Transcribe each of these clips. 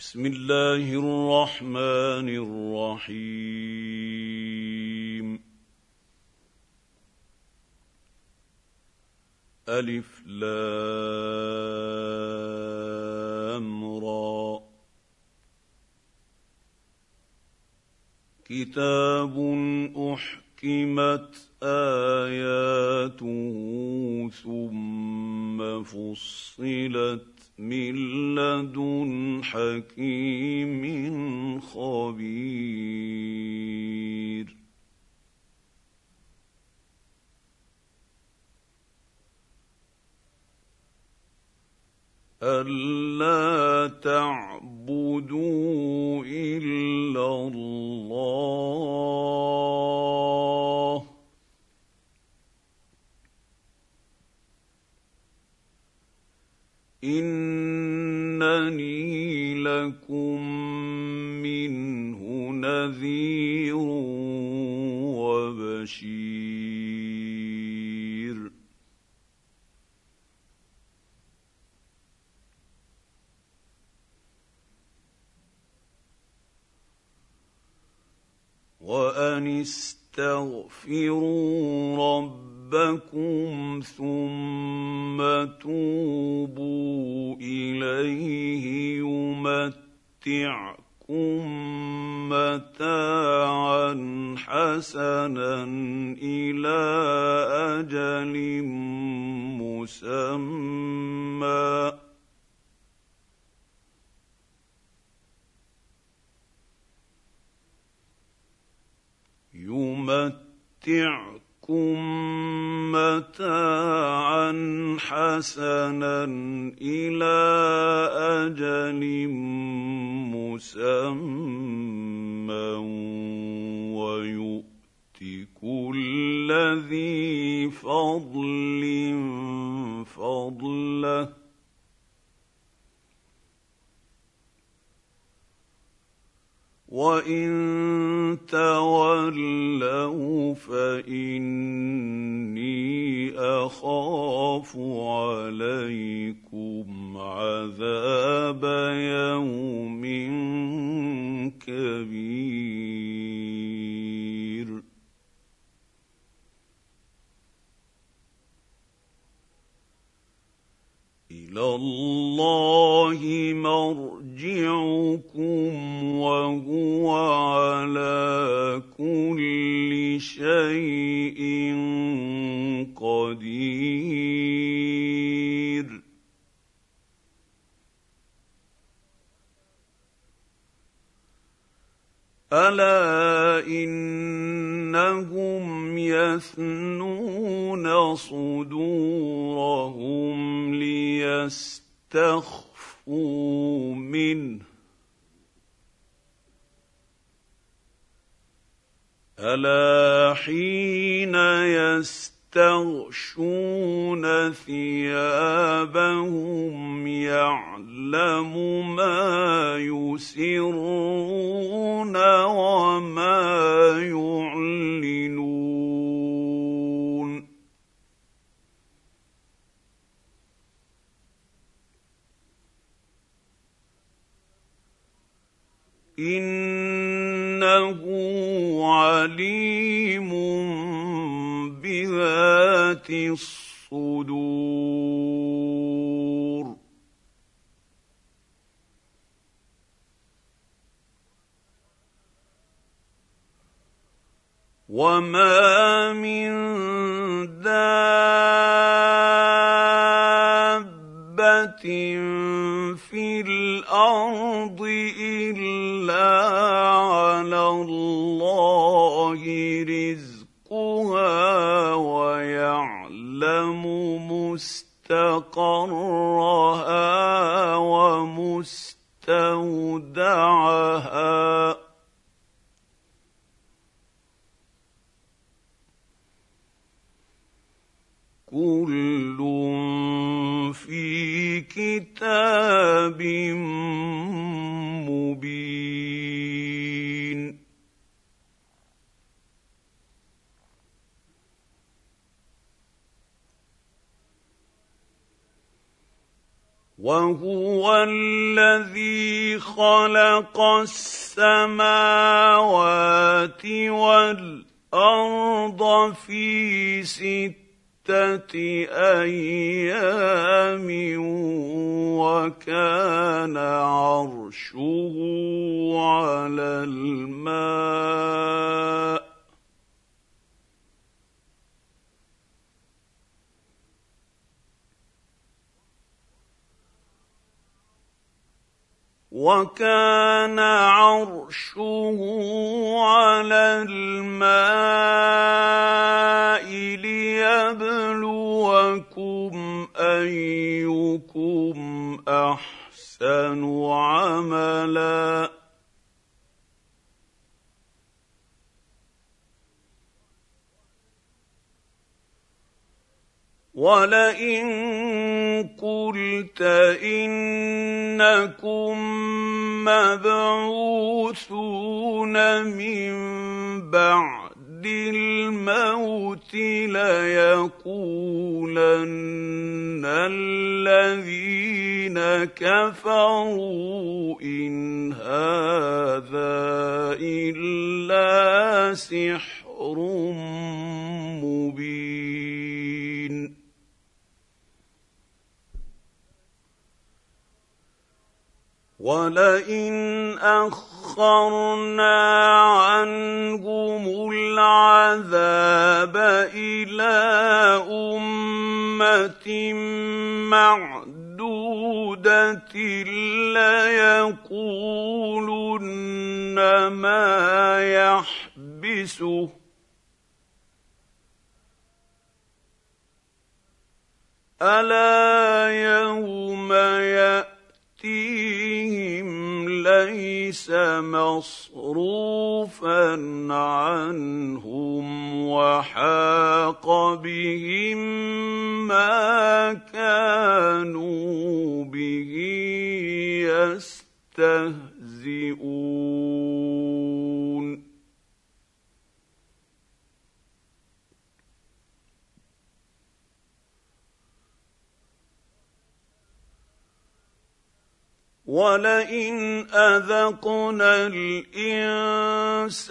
بسم الله الرحمن الرحيم. ألف لام را. كتاب أحكمت آياته ثم فصلت من لدن حكيم خبير. الا تعبدوا الا الله. إنني لكم منه نذير وبشير. وأن استغفروا ربكم ربكم ثم توبوا إليه يمتعكم متاعا حسنا إلى أجل مسمى. يمتعكم لكم متاعا حسنا إلى أجل مسمى ويؤت كل ذي فضل فضله. وان تولوا فاني اخاف عليكم عذاب يوم كبير إلى الله مرجعكم وهو على كل شيء قدير. ألا إنهم يثنون صدورهم ليستخفوا منه ألا حين يستغشون ثيابهم يعلم ما يسرون وما يعلنون إنه عليم بذات الصدور. وما من دابه في الأرض الا على الله رزقها ويعلم مستقرها ومستودعها كل في كتاب مبين. وهو الذي خلق السماوات والأرض في سته أيام وكان عرشه على الماء. وكان عرشه على الماء ليبلوكم أيكم أحسن عملا ولئن قلت انكم مبعوثون من بعد الموت ليقولن الذين كفروا ان هذا الا سحر ولئن أخرنا عنهم العذاب إلى أمة معدودة ليقولن ما يحبسه ألا يوم ياتيهم ليس مصروفا عنهم وحاق بهم ما كانوا به يستهزئون. ولئن اذقنا الانسان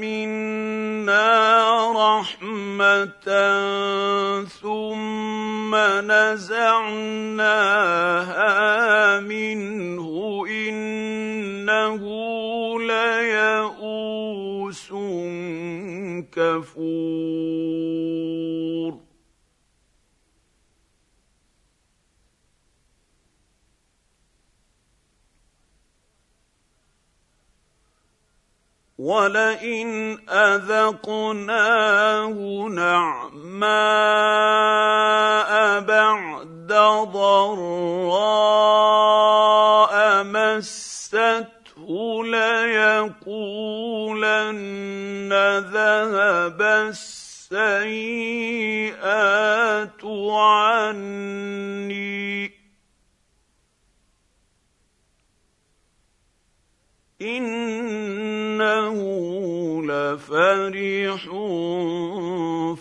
منا رحمه ثم نزعناها منه انه ليئوس كفور ولئن اذقناه نعماء بعد ضراء مسته ليقولن ذهب السيئات عني إنه لفرح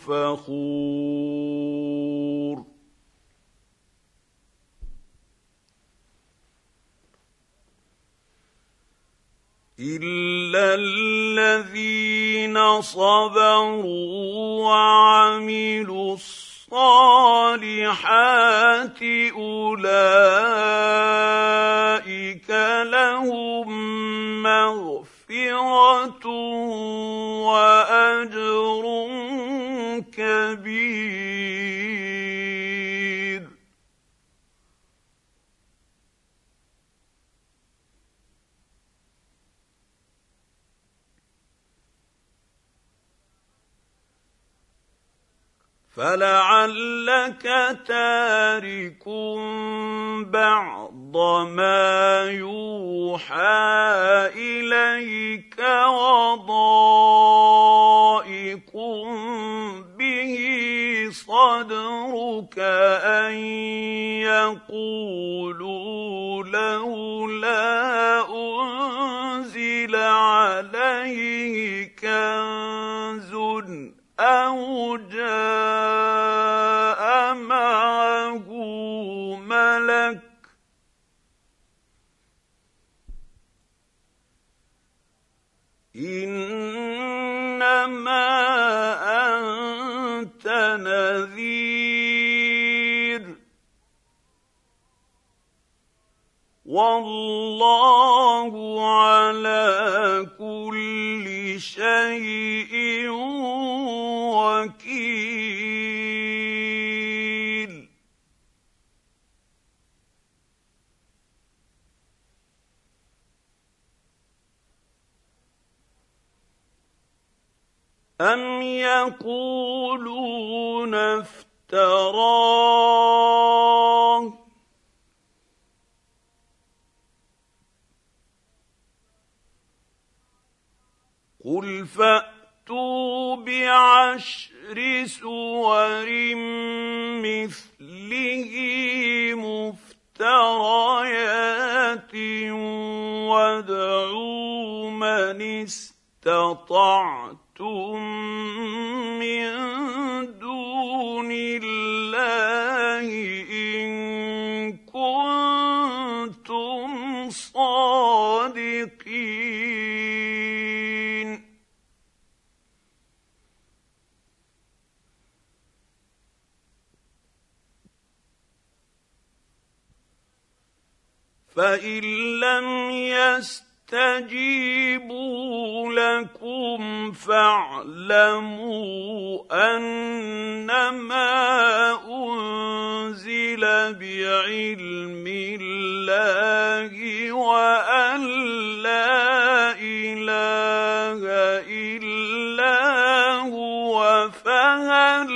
فخور. الا الذين صبروا وعملوا الصالحات أولئك لهم مغفرة وأجر كبير. فلعلك تارك بعض ما يوحى اليك وضائق به صدرك ان يقولوا لولا انزل عليه كنز أو جاء معه ملك إنما أنت نذير والله على كل شيء ام يقولون افتراه قل فاتوا بعشر سور مثله مفتريات وادعوا من استطعتم من دون الله ان كنتم صادقين فان لم يستجيبوا لكم فاعلموا أنما أنزل بعلم الله وأن لا إله إلا هو فهل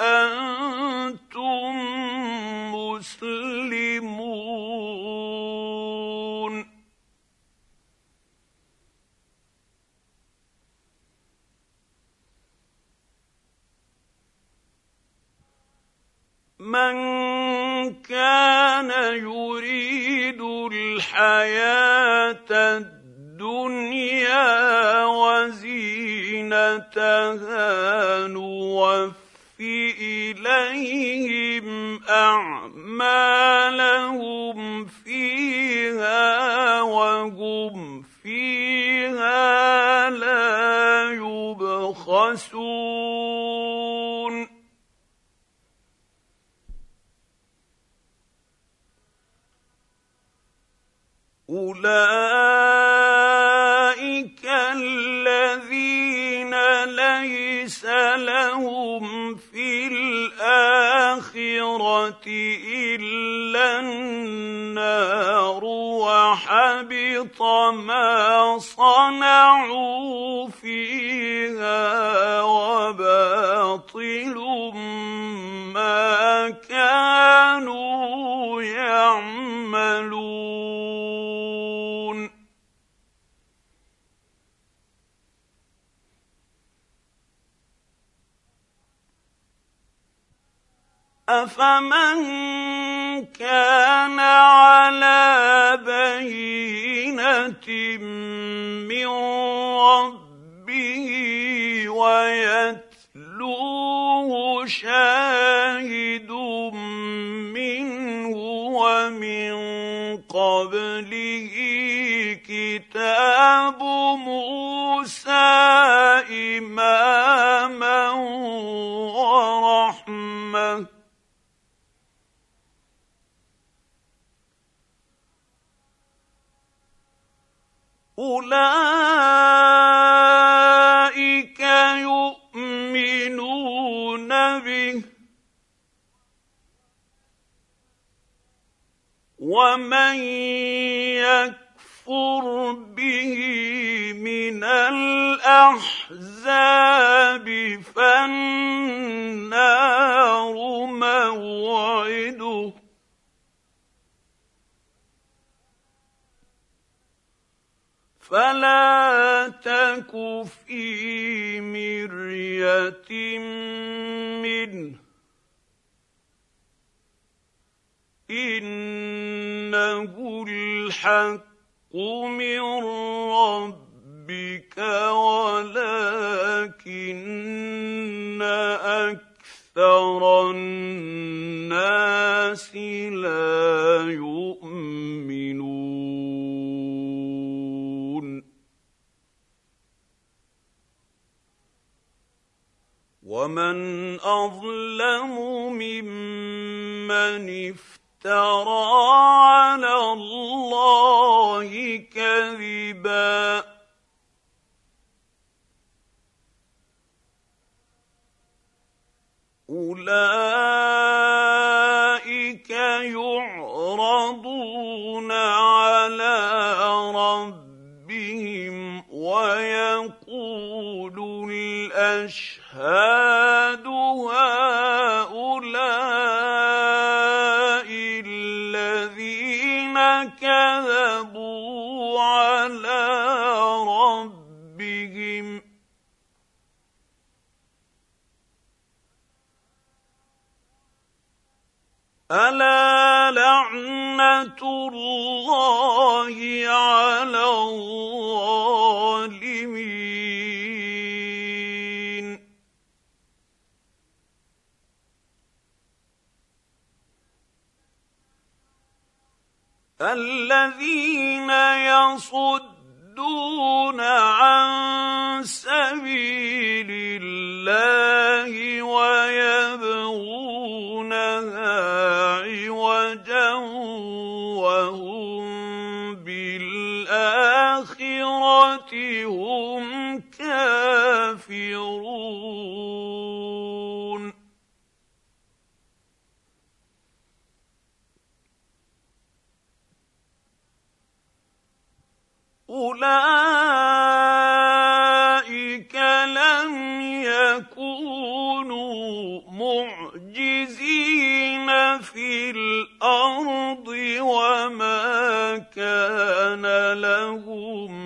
أنتم مسلمون؟ من كان يريد الحياة الدنيا وزينتها نوف اليهم اعمالهم فيها وهم اولئك الذين ليس لهم في الاخره الا النار وحبط ما صنعوا فيها وباطل ما كانوا يعملون افمن كان على بينه من ربه ويتلوه شاهد منه ومن قبله كتاب موسى اماما ورحمه أولئك يؤمنون به. ومن يكفر به من الأحزاب فالنار موعده. فلا تك في مريه منه انه الحق من ربك ولكن أكثر الناس لا يؤمنون ومن اظلم ممن افترى على الله كذبا اولئك يعرضون على ربهم ويقول الاشهاد الا لعنه الله على الظالمين الذين يصدون عن سبيل الله كان لهم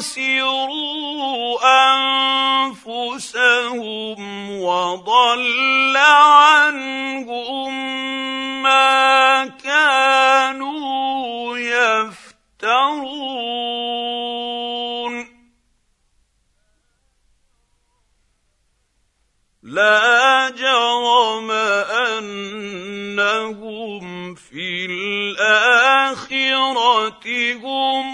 خسروا أنفسهم وضل عنهم ما كانوا يفترون. لا جرم أنهم في الآخرة هم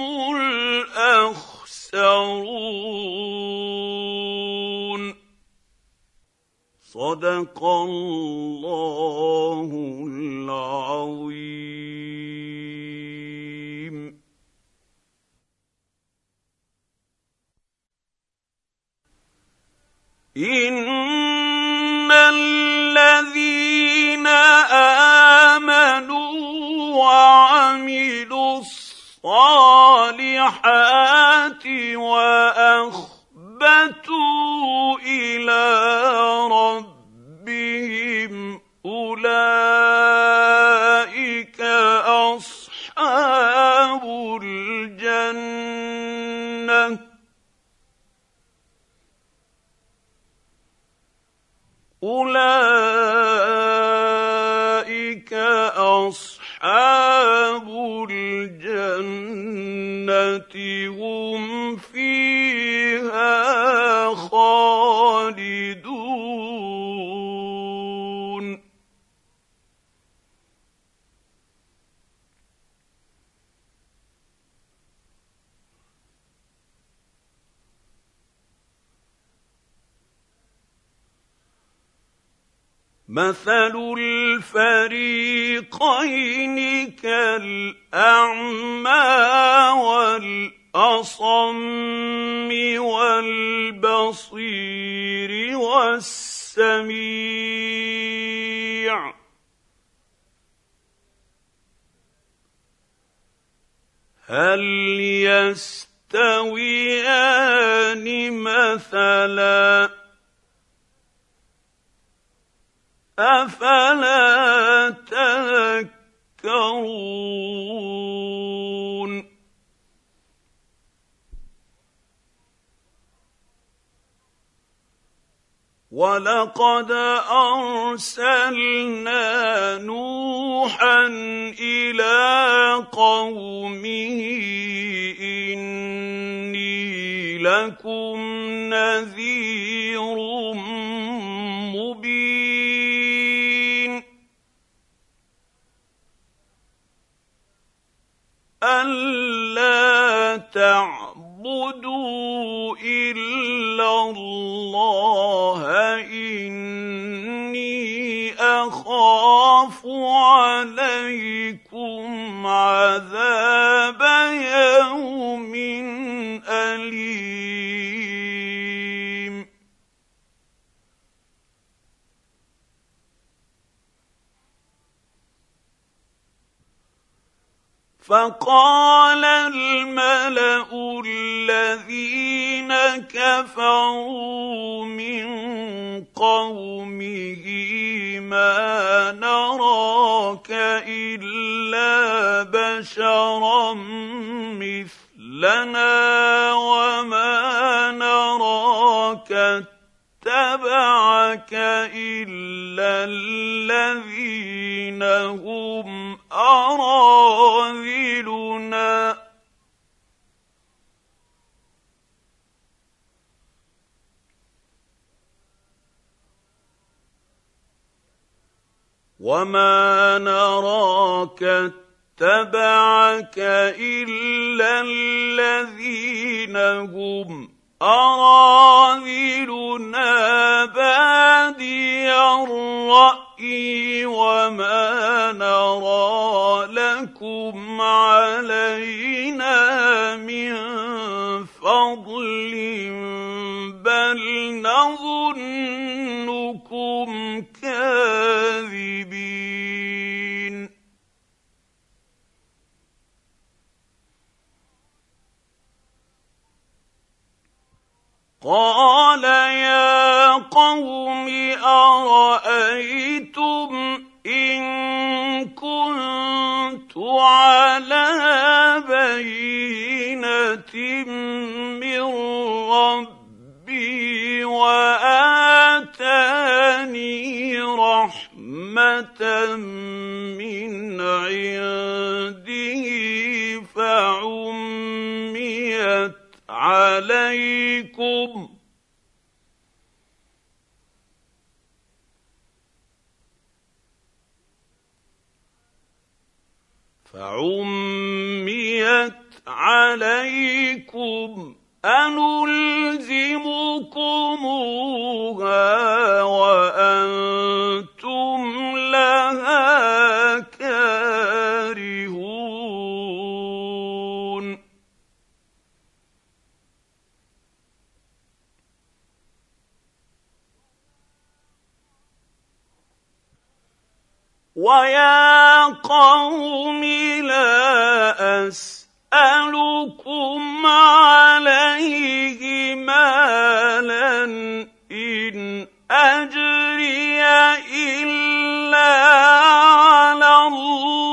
الاخسرون صدق الله العظيم ان الذين امنوا وعملوا الصالحات وأخبتوا إلى ربهم أولئك أصحاب الجنة. أولئك أصحاب الجنة هم مثل الفريقين كالاعمى والاصم والبصير والسميع هل يستويان مثلاً أفلا تذكرون؟ ولقد ارسلنا نوحا إلى قومه اني لكم نذير ألا تعبدوا إلا الله إني أخاف عليكم عذاب يوم أليم. فقال الملأ الذين كفروا من قومه ما نراك إلا بشرا مثلنا وما نراك اتبعك إلا الذين هم اراذلنا وما نراك اتبعك الا الذين هم اراذلنا بادي الرأي وما نرى لكم علينا من فضل بل نظنكم كاذبين. قال يا قوم ارايتم ان كنت على بينه من ربي واتاني رحمه من عنده فعميت عليكم. فعميت عليكم أنلزمكموها وأنتم لها كارهون. ويا قوم لا أسألكم عليه مالا إن أجري إلا على الله.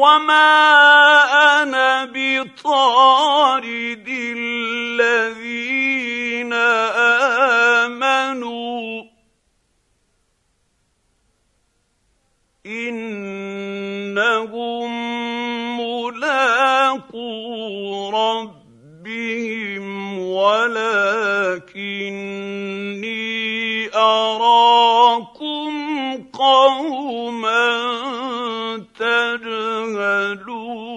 وما أنا بطارد الذين امنوا انهم ملاقو ربهم ولكني اراكم قوما تجهلون.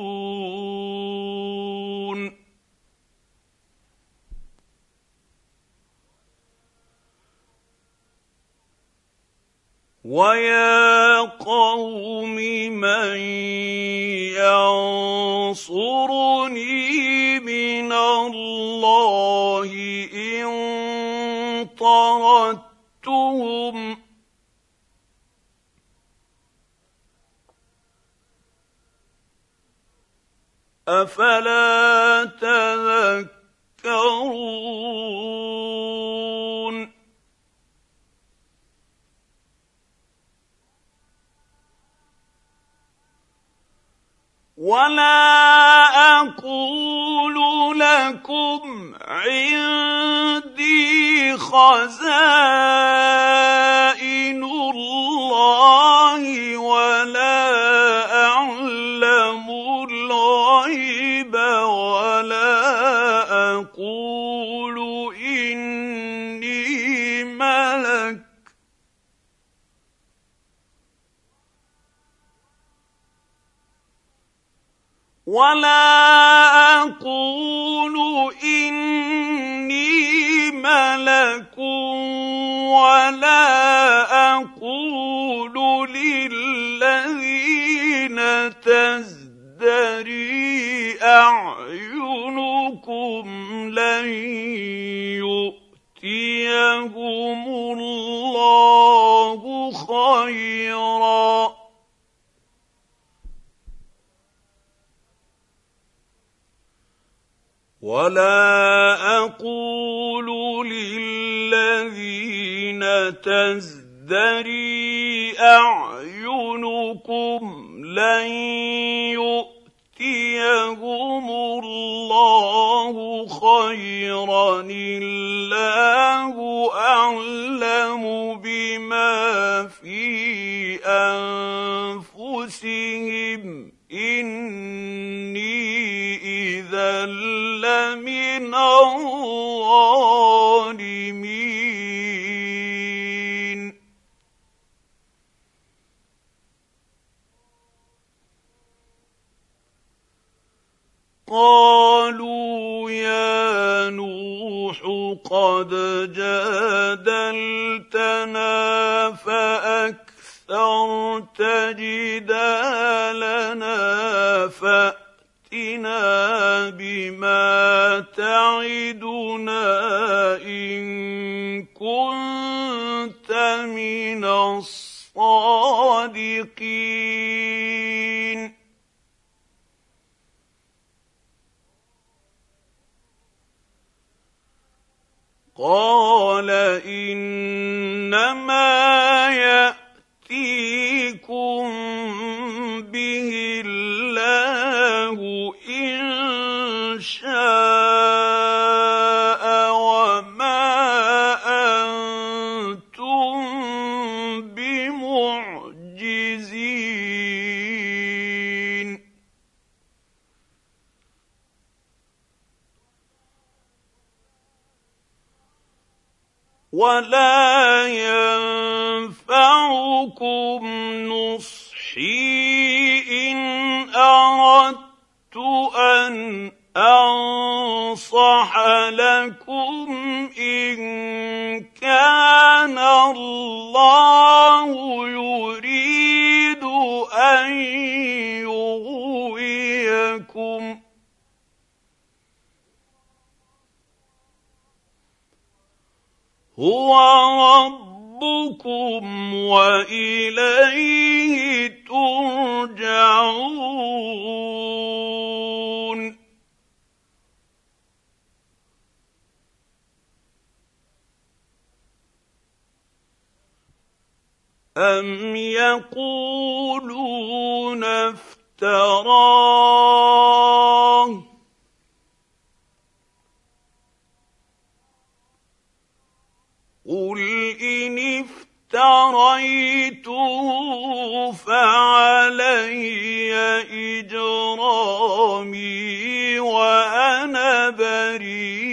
ويا قوم من ينصرني من الله إن طردتكم أفلا تذكرون؟ ولا أقول لكم عندي خزائن الله ولا أعلم الغيب ولا أقول إني ملك. ولا أقول إني ملك ولا أقول للذين تزدري. أعينكم لن يؤتيهم الله خيرا. ولا أقول للذين تزدري أعينكم لن يؤتيهم الله خيرا الله اعلم بما في انفسهم اني اذا لمن الظالمين قالوا يا نوح قد جادلتنا فأكثرت جدالنا فأتنا بما تعدنا إن كنت من الصادقين قال إنما ينفعكم نصحي ان اردت ان انصح لكم ان كان الله يريد ان يغويكم هو ربكم وإليه ترجعون. ام يقولون افتراه قل ان افتريته فعلي اجرامي وأنا بريء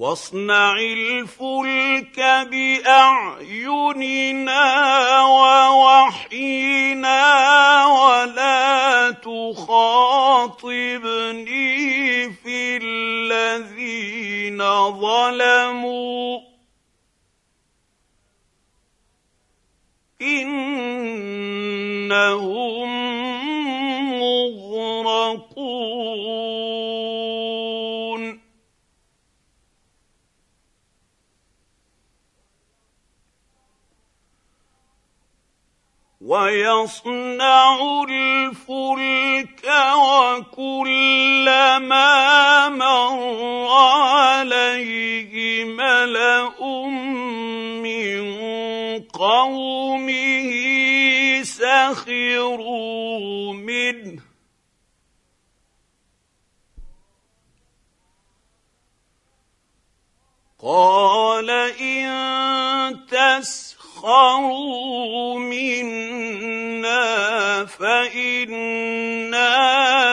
واصنع الفلك بأعيننا ووحينا ولا تخاطبني في الذين ظلموا. انهم ويصنع الفلك وكلما مر عليه ملأ من قومه سخروا منه. قال إن تسخروا منا فانا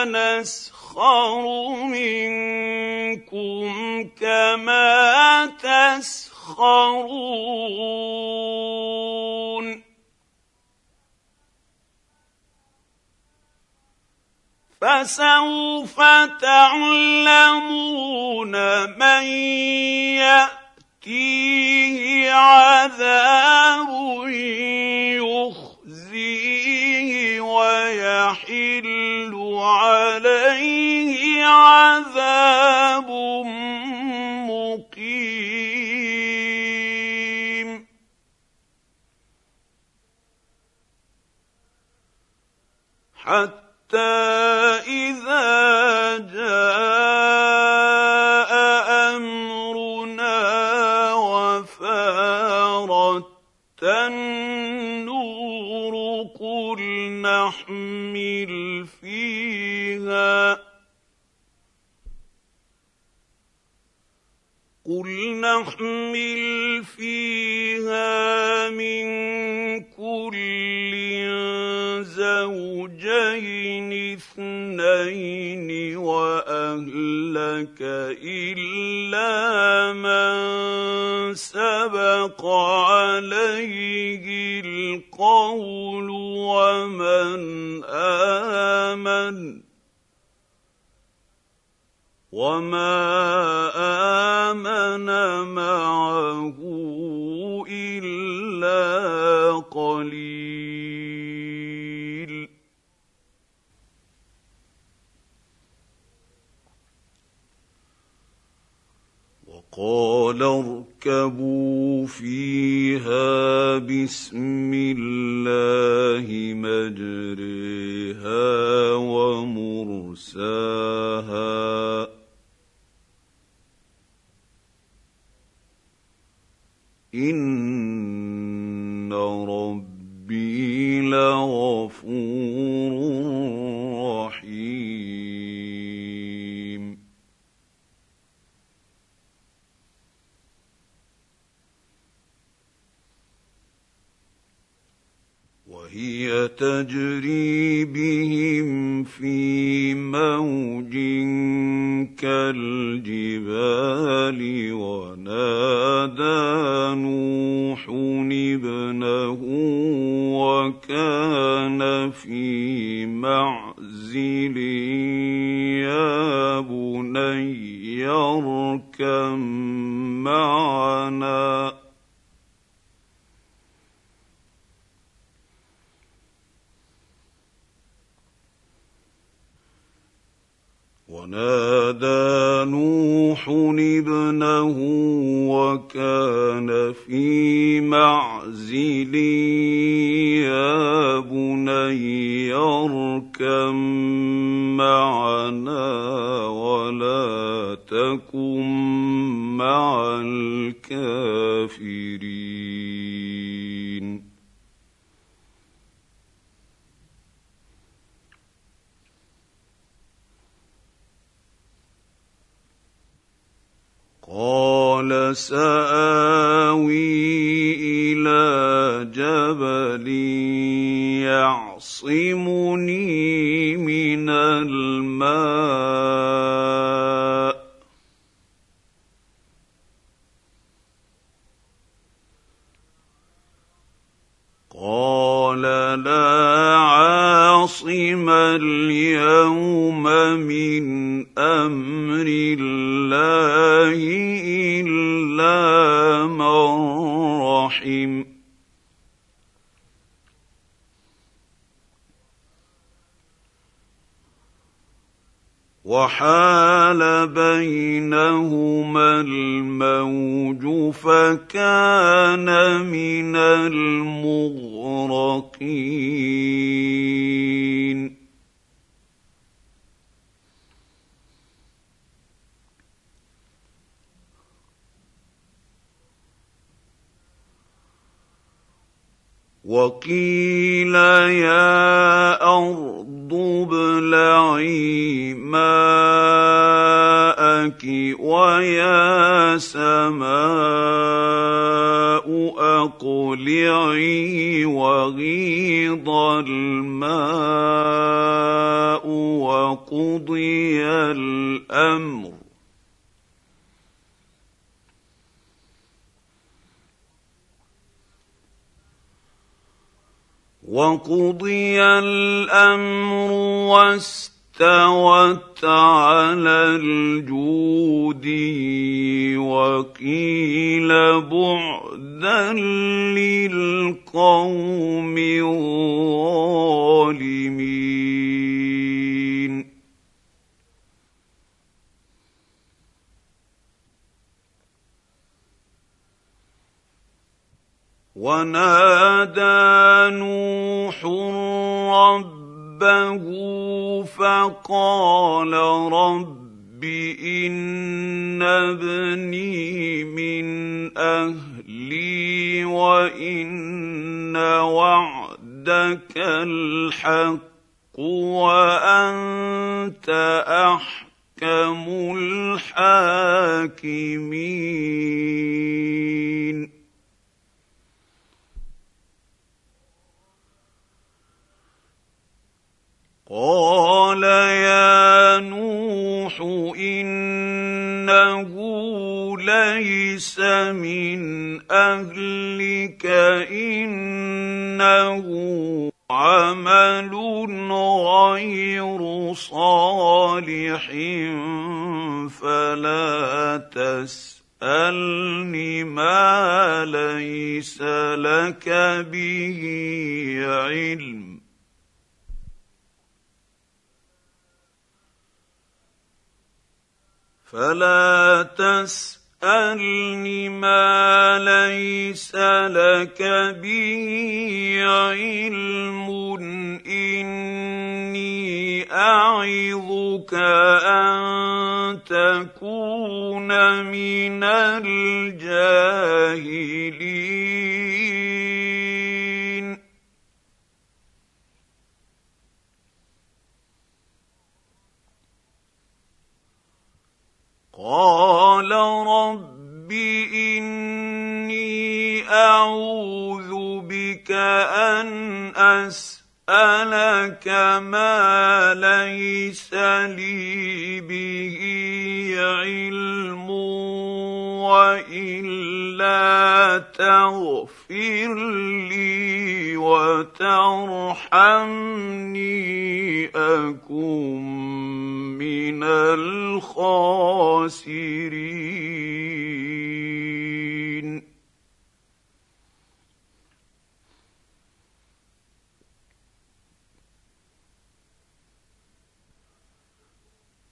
نسخر منكم كما تسخرون فسوف تعلمون من ياتيه عذاب يخزيه ويحل عليه عذاب مقيم حتى اذا جاء قل نحمل فيها من كل زوجين اثنين واهلك الا من سبق عليه القول ومن امن وما امن معه الا قليل. وقال اركبوا فيها بسم الله مجريها ومرساها. ان ربي لغفور رحيم. وهي تجري وقيل بعدا للقوم الظالمين ونادى نوح ربه فقال رب ان ابني من أهلي وان وعدك الحق وانت احكم الحاكمين قال يا نوح انه ليس من اهلك انه عمل غير صالح فلا تسالني ما ليس لك به علم فلا تسألني ما ليس لك به علم. إني أعظك أن تكون من الجاهلين. قال رب إني أعوذ بك أن اسالك ما ليس لي به علم والا تغفر لي وترحمني اكن من الخاسرين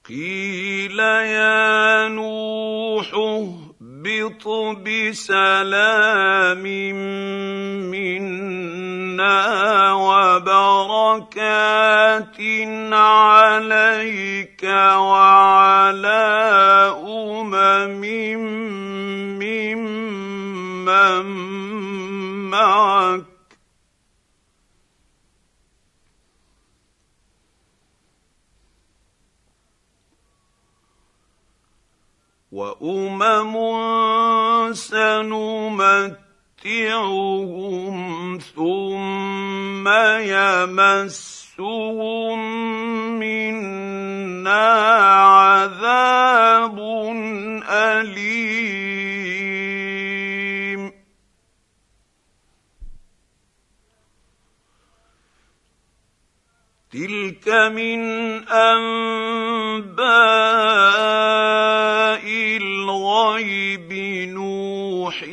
قيل يا نوح اهبط بسلام منا وبركات عليك وعلى أمم ممن معك. وأمم سنمتعهم ثم يمسهم منا عذاب أليم. تلك من أنباء الغيب نوحيها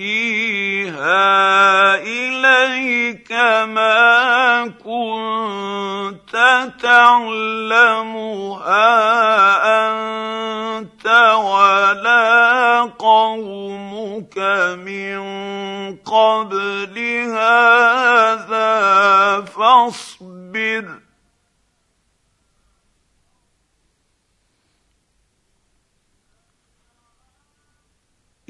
إليك ما كنت تعلمها أنت ولا قومك من قبل هذا فاصبر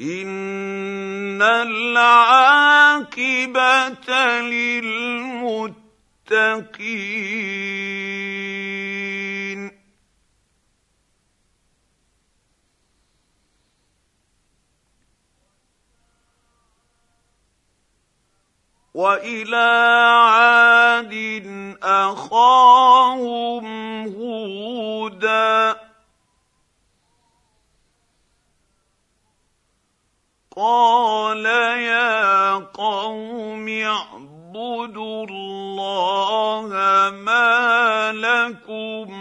ان العاقبه للمتقين والى عاد اخاهم هودا قال يا قوم اعبدوا الله ما لكم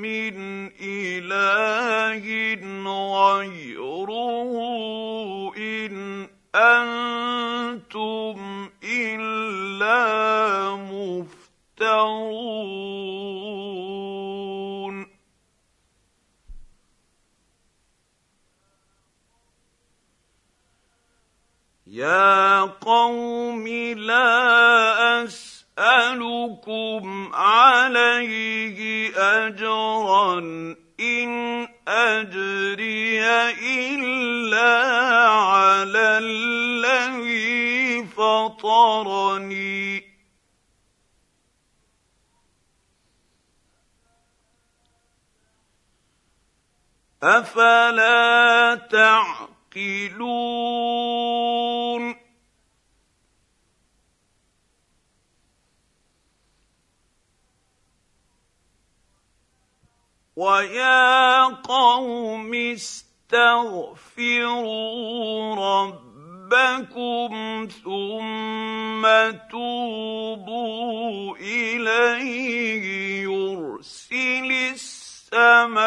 من اله غيره ان أنتم الا مفترون يا قوم لا اسالكم عليه اجرا ان اجري الا على الذي فطرني افلا تعقلون تعقلون ويا قوم استغفروا ربكم ثم توبوا اليه يرسل السماء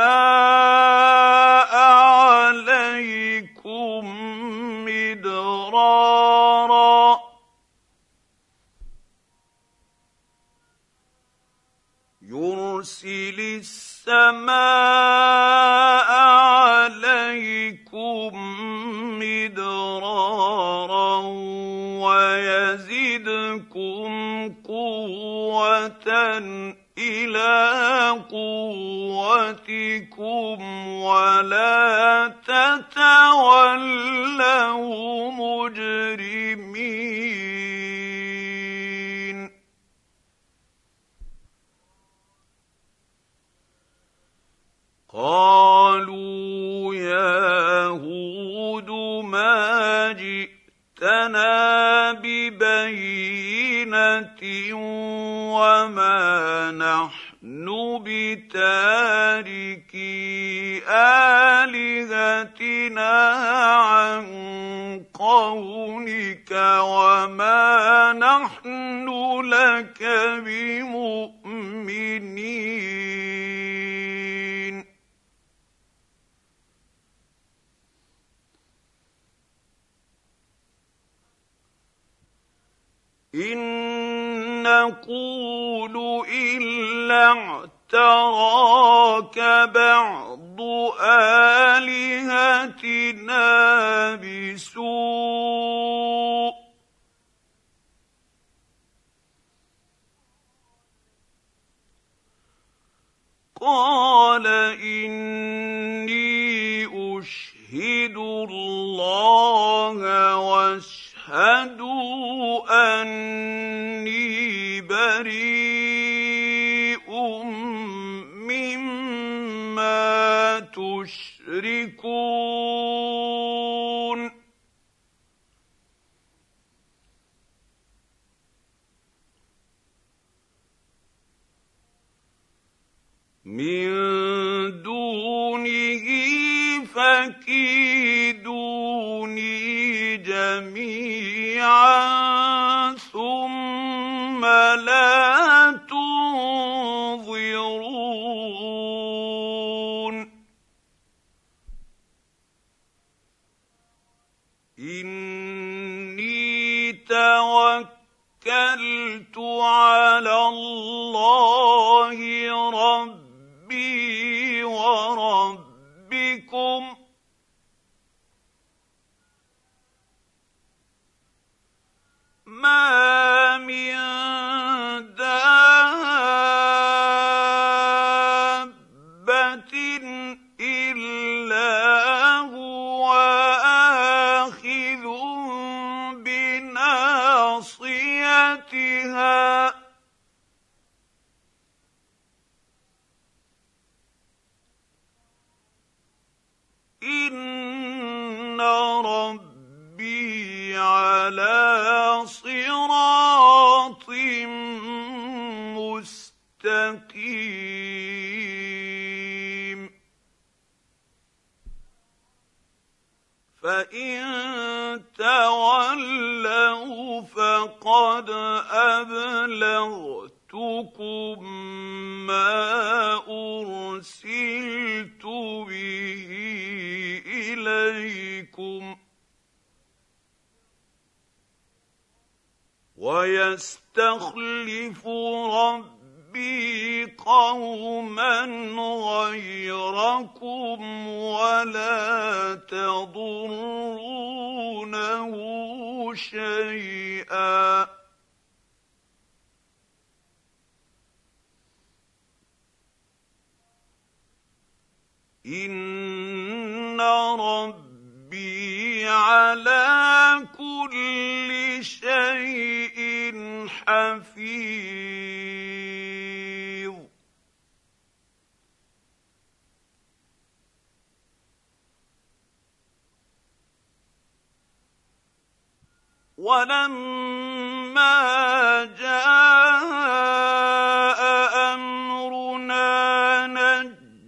مستقيم فقد أبلغتكم ما أرسلت به إليكم ويستخلف ربي قوما غيركم ولا تضرونه شيئا. ان ربي على كل شيء حفيظ. ولما جاء أمرنا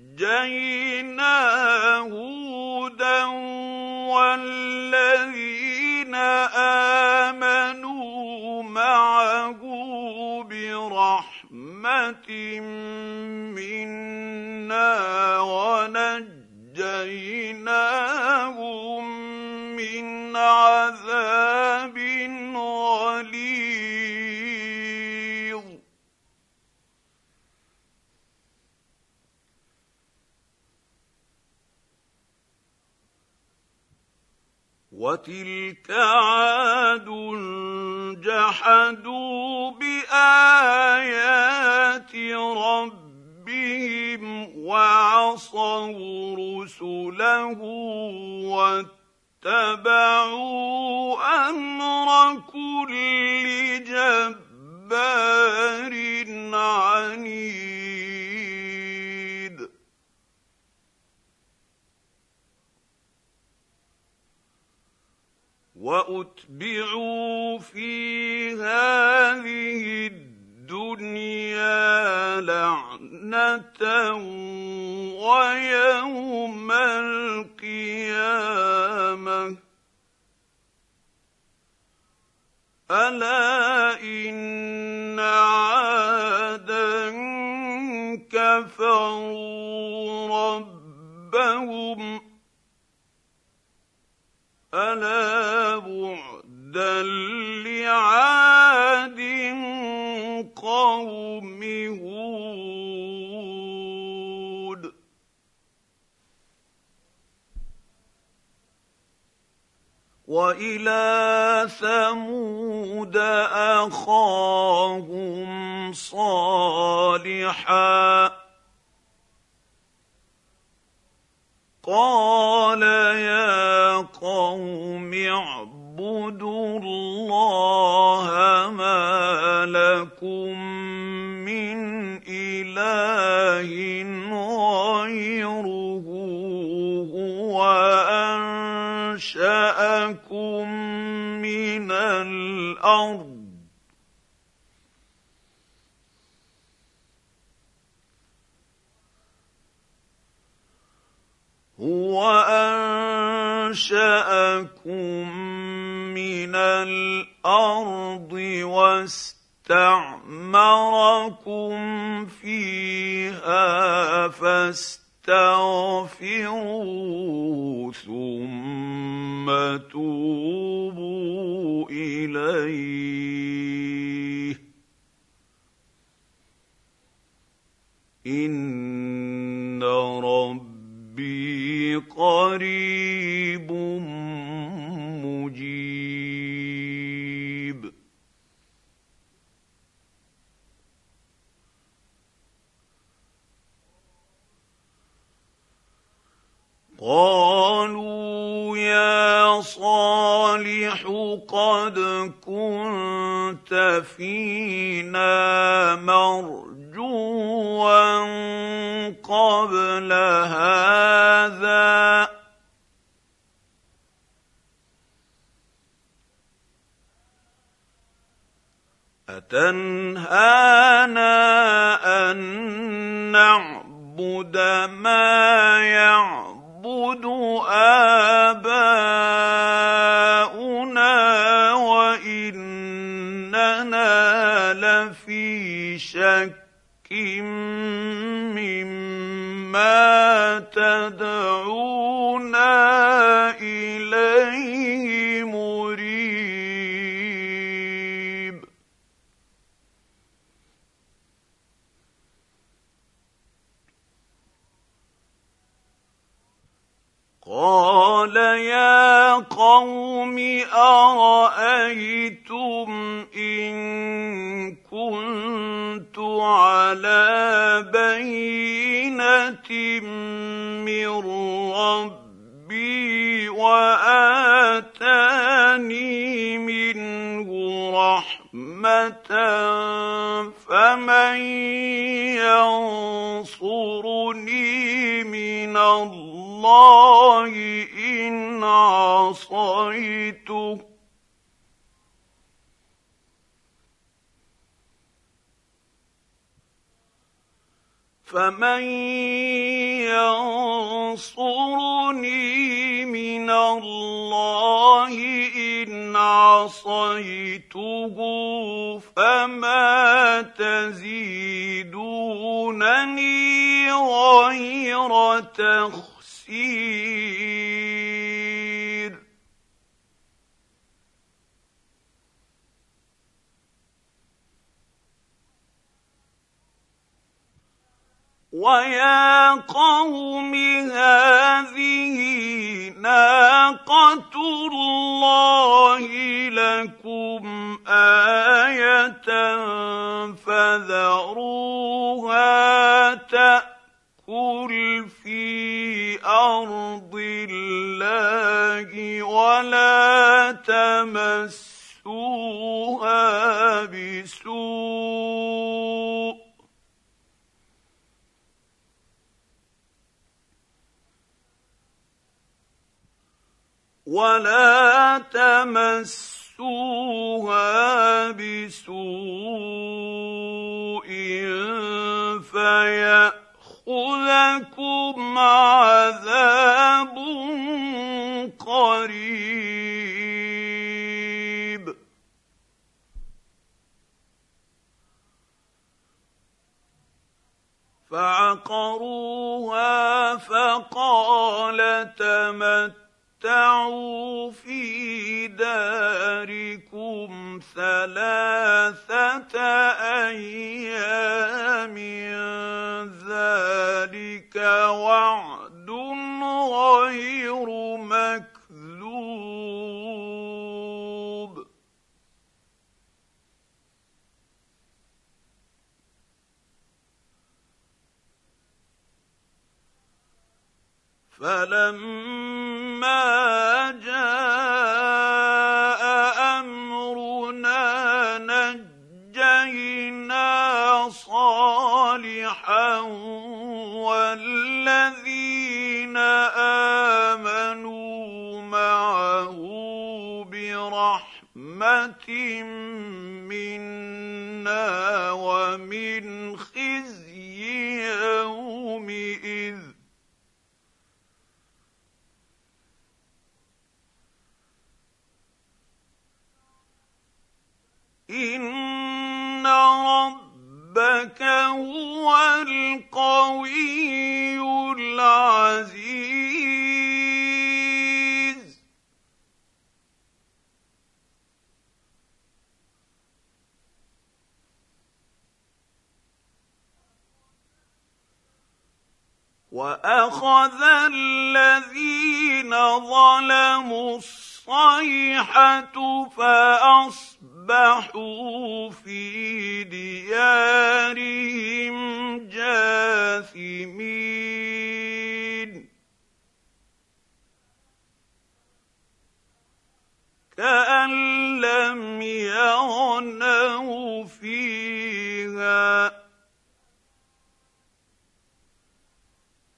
نجينا هودا والذين آمنوا معه برحمة وتلك عاد جحدوا بآيات ربهم وعصوا رسله واتبعوا أمر كل جبار عنيد. وأتبعوا في هذه الدنيا لعنة ويوم القيامة. ألا إن عادا كفروا ربهم الا بعدا لعاد قوم هود والى ثمود اخاهم صالحا قال يا قوم اعبدوا الله ما لكم من اله غيره هو انشاكم من الأرض انشاكم من الأرض واستعمركم فيها فاستغفروا ثم توبوا إليه. إن ربي قريب مجيب. قالوا يا صالح قد كنت فينا مرجوا قبل هذا اتنهانا ان نعبد ما يعبد اباؤنا واننا لفي شك مما تدعونا اليه مريب قال يا قوم ارايتم ان كنت على بينه من ربي واتاني الله إن عصيته. فمن ينصرني من الله ان عصيته فما تزيدونني غير تخسير ويا قوم هذه ناقة الله لكم آية فذروها تاكل في ارض الله ولا تمسوها بسوء ولا تمسوها بسوء فياخذكم عذاب قريب. فعقروها فقال تمت تمتعوا في داركم ثلاثة أيام ذلك وعد غير مكذوب فلما جاء امرنا نجينا صالحا والذين امنوا معه برحمه منا ومن ان ربك هو القوي العزيز واخذ الذين ظلموا الصيحه فاصبحوا في ديارهم جاثمين كان لم يغنوا فيها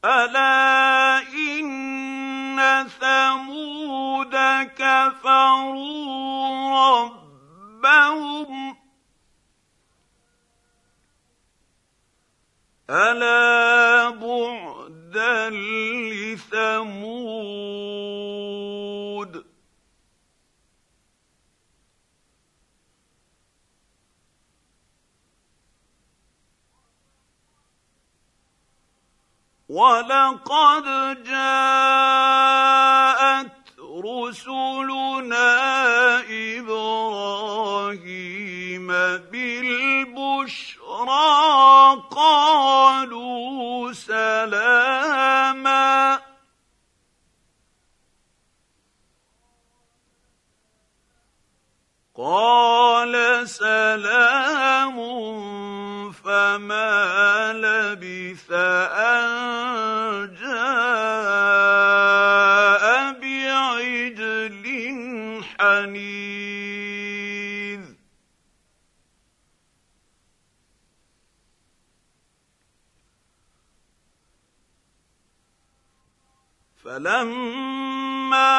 الا ان ثمود كفروا ربهم ألا بعدا لثمود. ولقد جاءت رسلنا إبراهيم بالبشرى قالوا سلاما. قال سلام فما لبث أن حنيذ فلما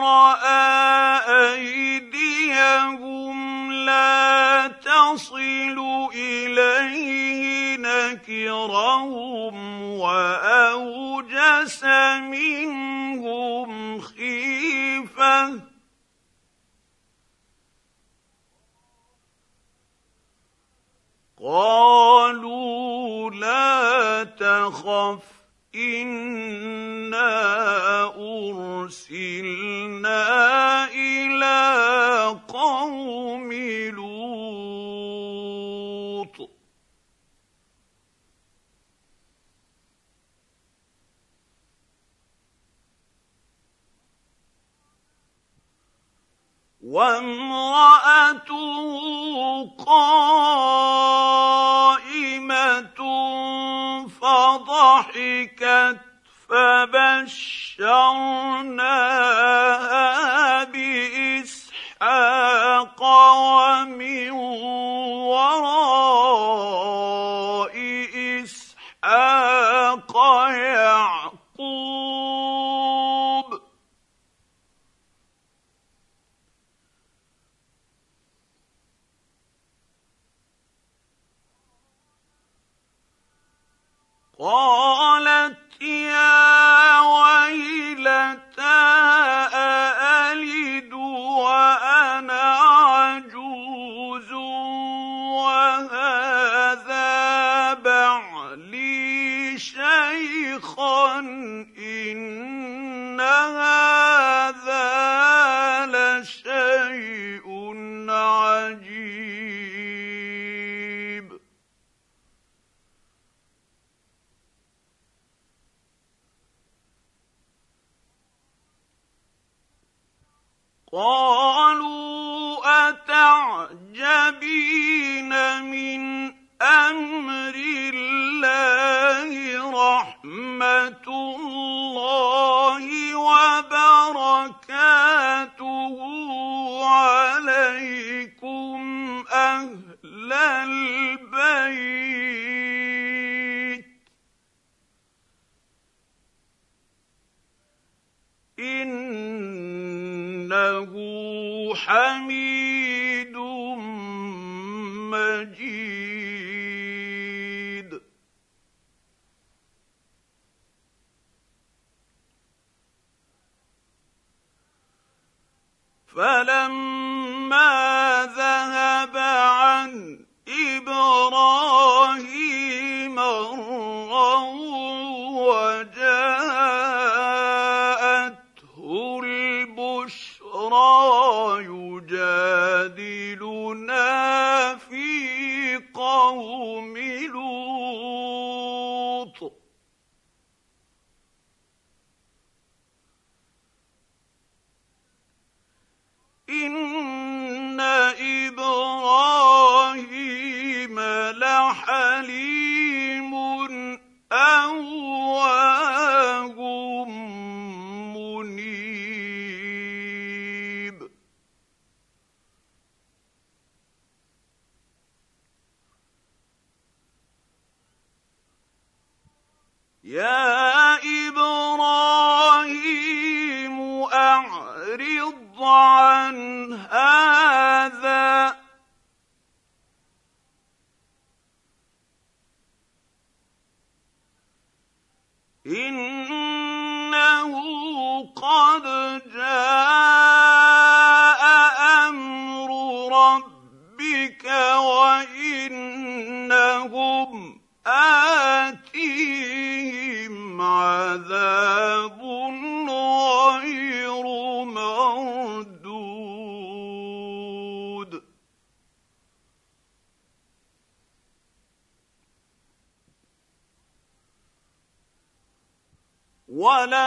رأى أيديهم لا تصل إليه نكرهم وأوجس منهم خيفة. قالوا لا تخف إنا أرسلنا إلى قوم لوط. وامرأته قائمة فضحكت فبشرناها بإسحاق ومن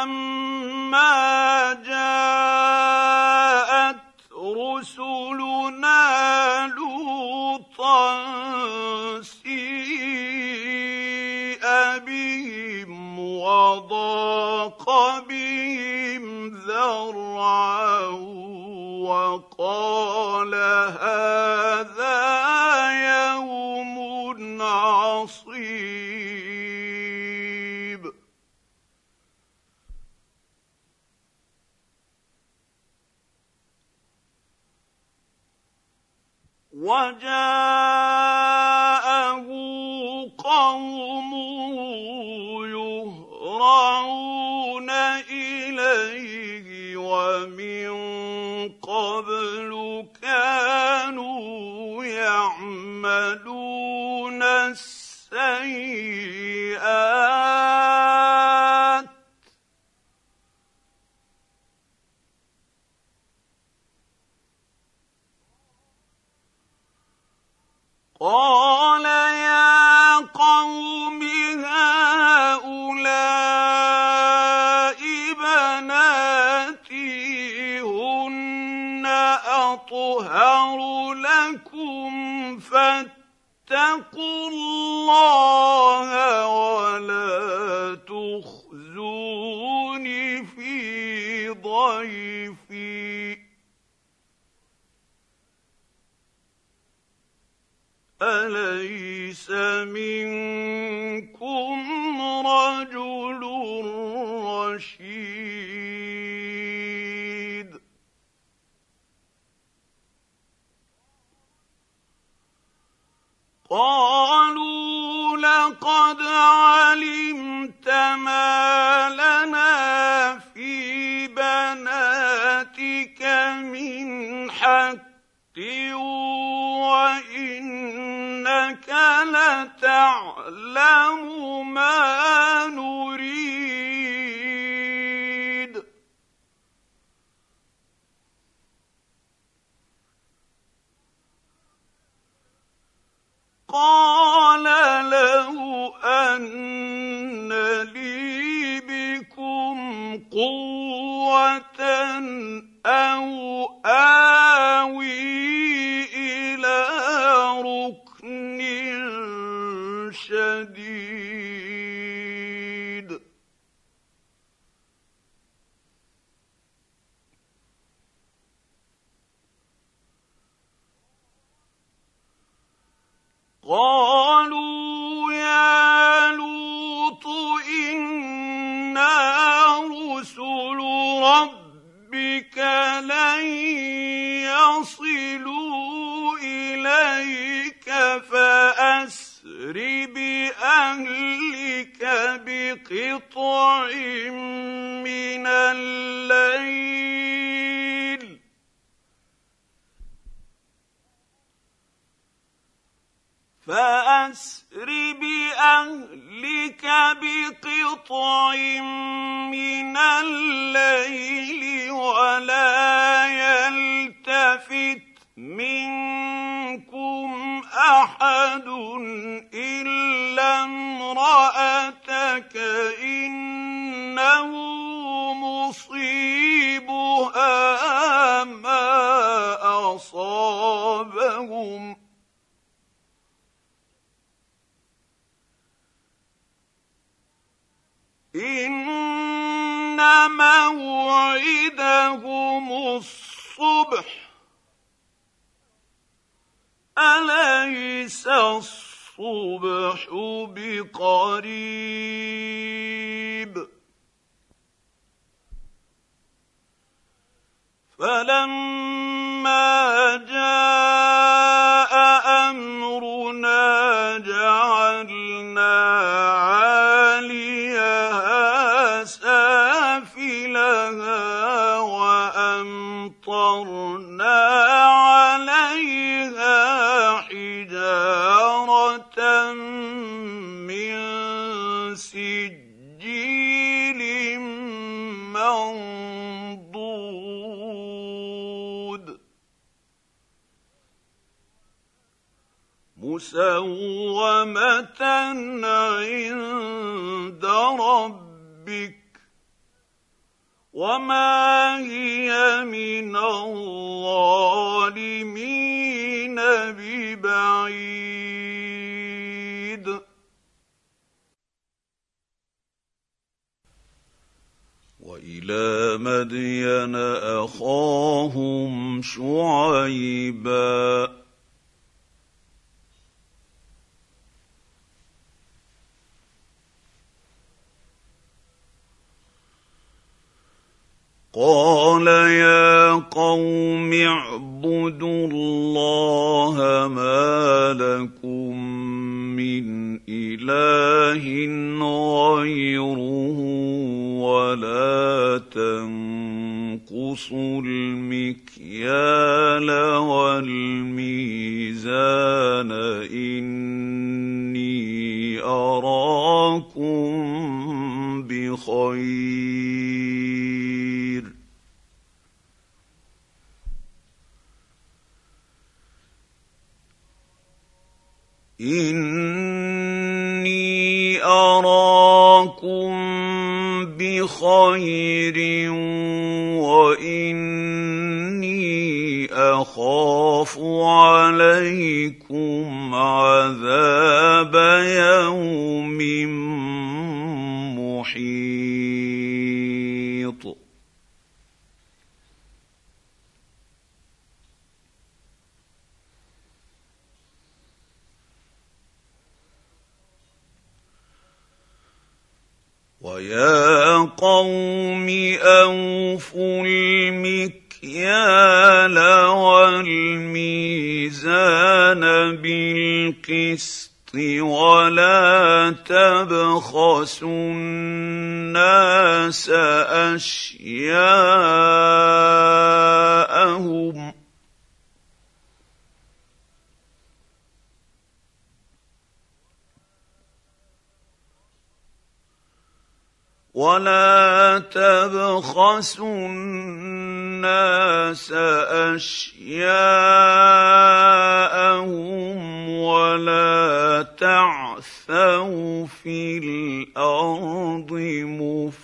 ولما جاءت رسلنا لوطا سيء بهم وضاق بهم ذرعا وقال فاتقوا الله ولا تخزون في ضيفي. أليس منكم قالوا لقد علمت ما لنا في بناتك من حق وإنك لتعلم ما نريد. قال له أن لي بكم قوة أو آوي إلى ركن شديد قالوا يا لوط إنا رسل ربك لن يصلوا إليك فأسر بأهلك بقطع من الليل فأسر بأهلك بقطع من الليل ولا يلتفت منكم أحد إلا امرأتك إنه مصيبها ما أصابهم إن موعدهم الصبح. أليس الصبح بقريب؟ فلما جاء امرنا مسومة عند ربك وما هي من الظالمين ببعيد. وإلى مدين أخاهم شعيبا. قال يا قوم اعبدوا الله ما لكم من اله غيره ولا تنقصوا المكيال والميزان اني اني اراكم بخير واني اخاف عليكم عذاب يوم محيط ويا قوم أوفوا المكيال والميزان بالقسط ولا تبخسوا الناس أشياءهم. ولا تبخسوا الناس اشياءهم ولا تعثوا في الأرض مفسدين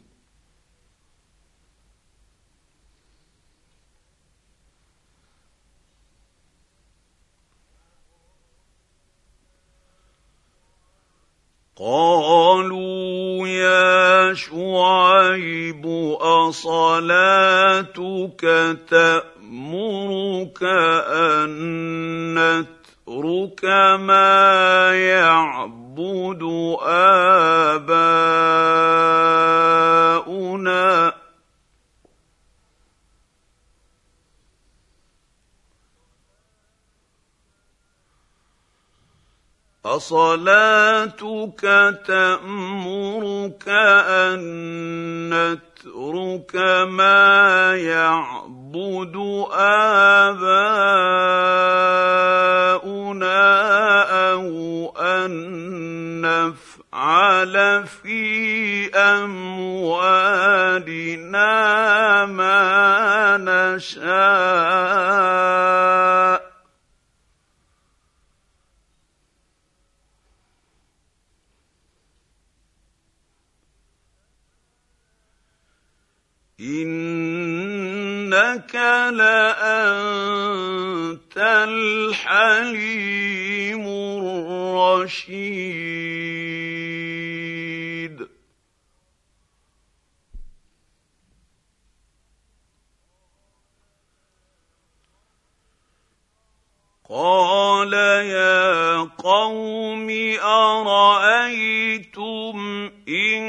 قالوا يا شعيب أصلاتك تأمرك أن نترك ما يعبد آباؤنا اصلاتك تامرك ان نترك ما يعبد اباؤنا أو ان نفعل في اموالنا ما نشاء إنك لأنت الحليم الرشيد. قال يا قوم ارايتم ان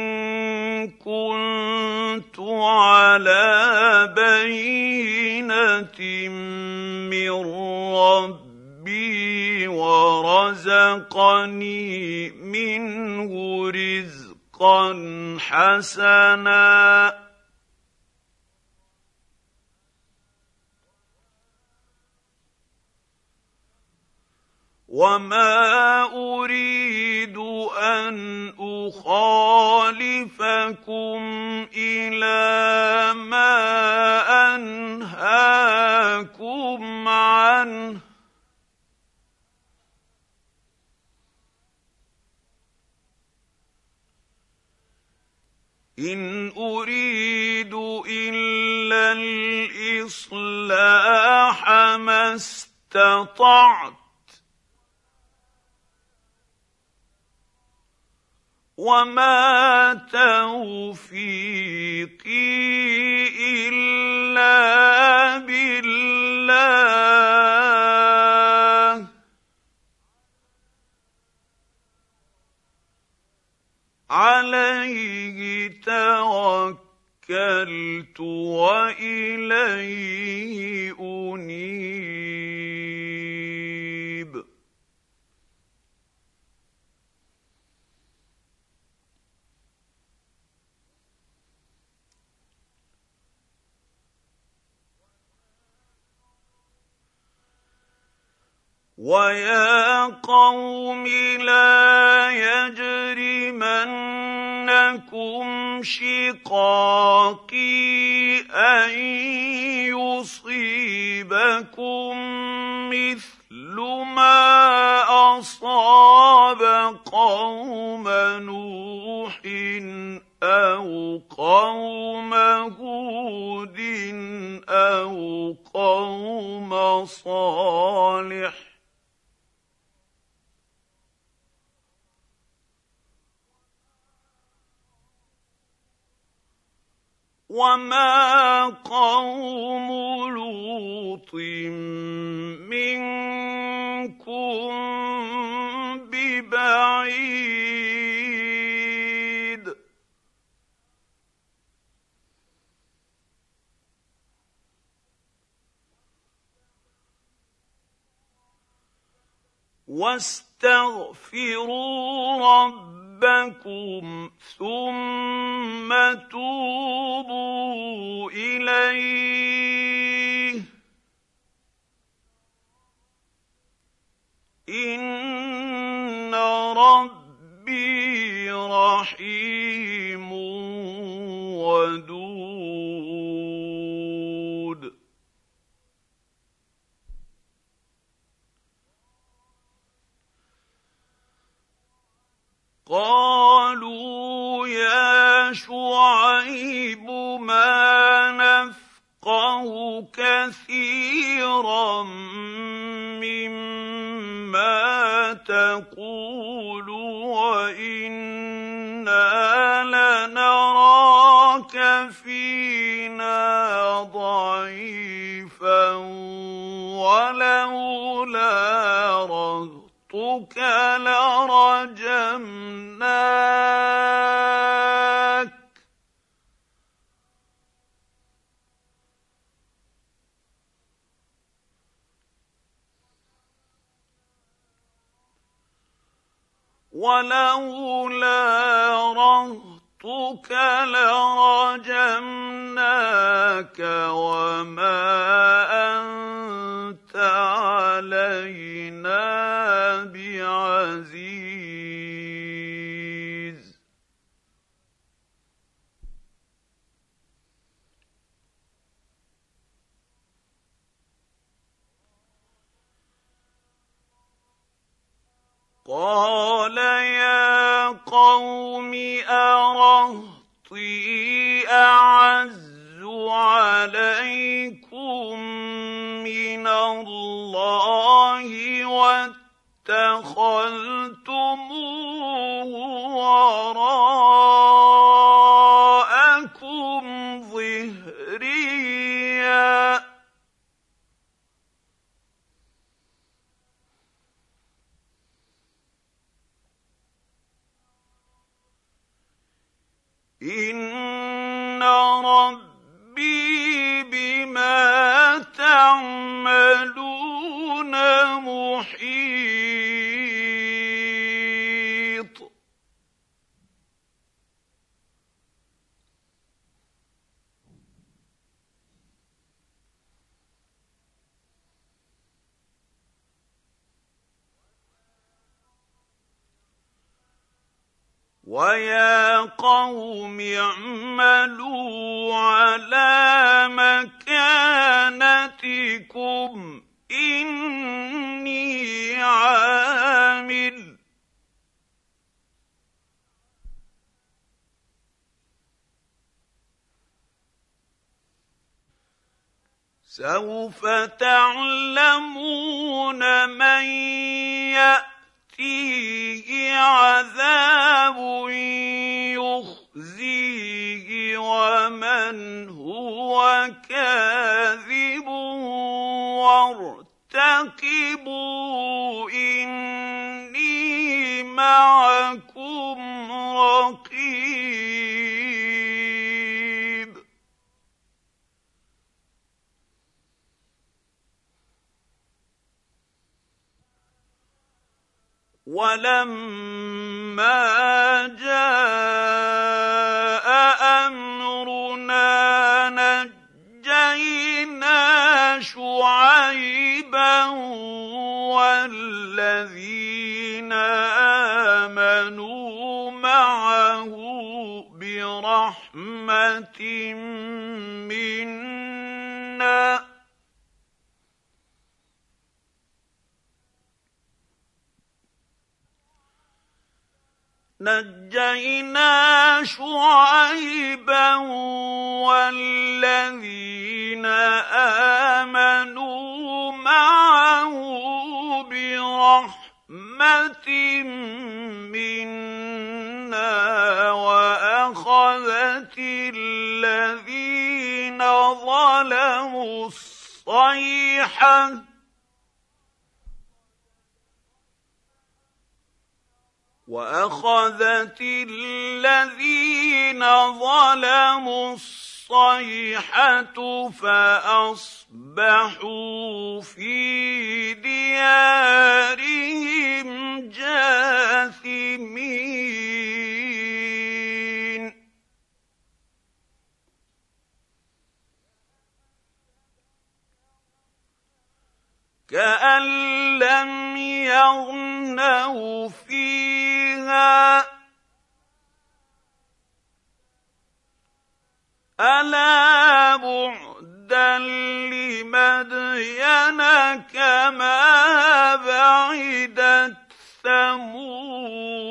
كنت على بينه من ربي ورزقني منه رزقا حسنا وما اريد ان اخالفكم إلى ما انهاكم عنه ان اريد الا الاصلاح ما استطعت وما توفيقي الا بالله. عليه توكلت واليه انيب ويا قوم لا يجرمنكم شقاقي ان يصيبكم مثل ما اصاب قوم نوح أو قوم هود أو قوم صالح وما قوم لوط منكم ببعيد واستغفروا ربكم ثم توبوا إليه. إن ربي رحيم ودود. قالوا يا شعيب ما نفقه كثيرا مما تقول وإن رهطك لرجمناك. ولولا رهطك لرجمناك وما أنت علينا بعزيز. قال يا قوم أرهطي أعز عليكم من الله واتخذتموه وراءكم ظهريا. ان ربي بما تعملون محيط. ويا قوم اعملوا على مكانتكم اني عامل سوف تعلمون من ياتيه عذاب يخزيه ومن هو كاذب وارتقبوا إني معكم رقيب ولما جاء امرنا نجينا شعيبا والذين امنوا معه برحمه منا نجينا شعيبا والذين آمنوا معه برحمة منا وأخذت الذين ظلموا الصيحة وأخذت الذين ظلموا الصيحة فأصبحوا في ديارهم جاثمين. كأن لم يغنوا فيها. ألا بعدا لمدين كما بعدت ثمود.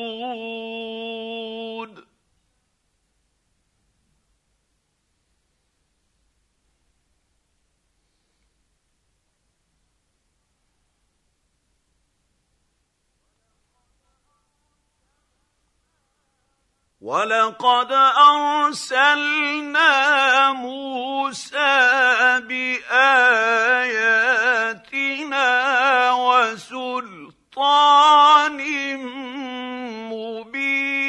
ولقد ارسلنا موسى باياتنا وسلطان مبين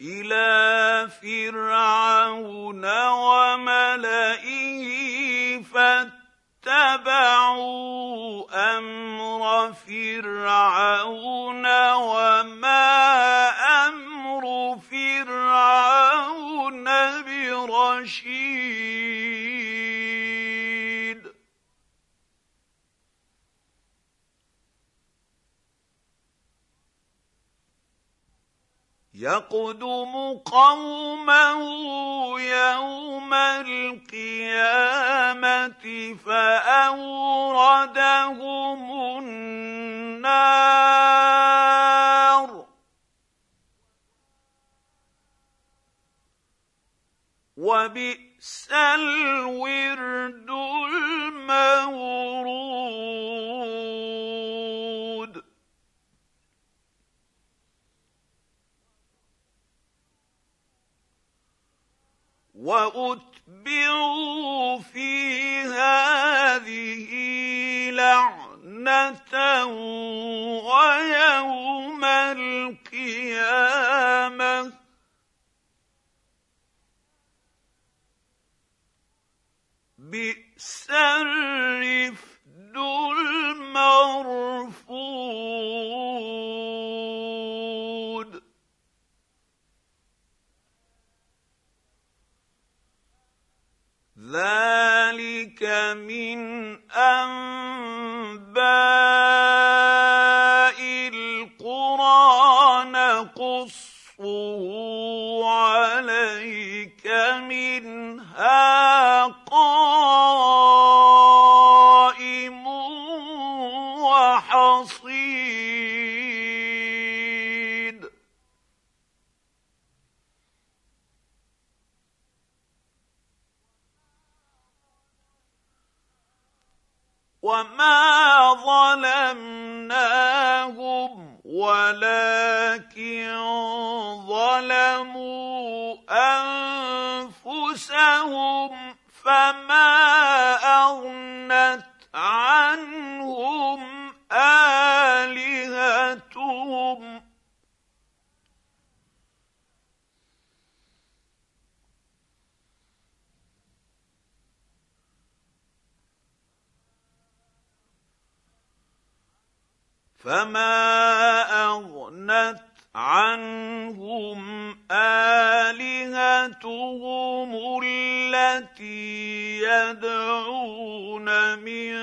إلى فرعون وملئه فاتبعوا أمر فرعون وما أمر فرعون برشيد. يقدم قومه يوم القيامة فأوردهم النار. وبئس الورد المورود وأتبعوا في هذه لعنة ويوم القيامة. بئس الرفد المرفود ذلك من أنباء القرى نقصه عليك منها ولكن ظلموا أنفسهم فما أغنت عنهم آلهتهم. فما اغنت عنهم آلهتهم التي يدعون من